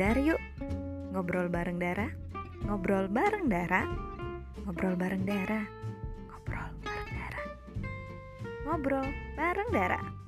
Dar yuk. Ngobrol bareng Dara. Ngobrol bareng Dara. Ngobrol bareng Dara. Ngobrol bareng Dara. Ngobrol bareng Dara.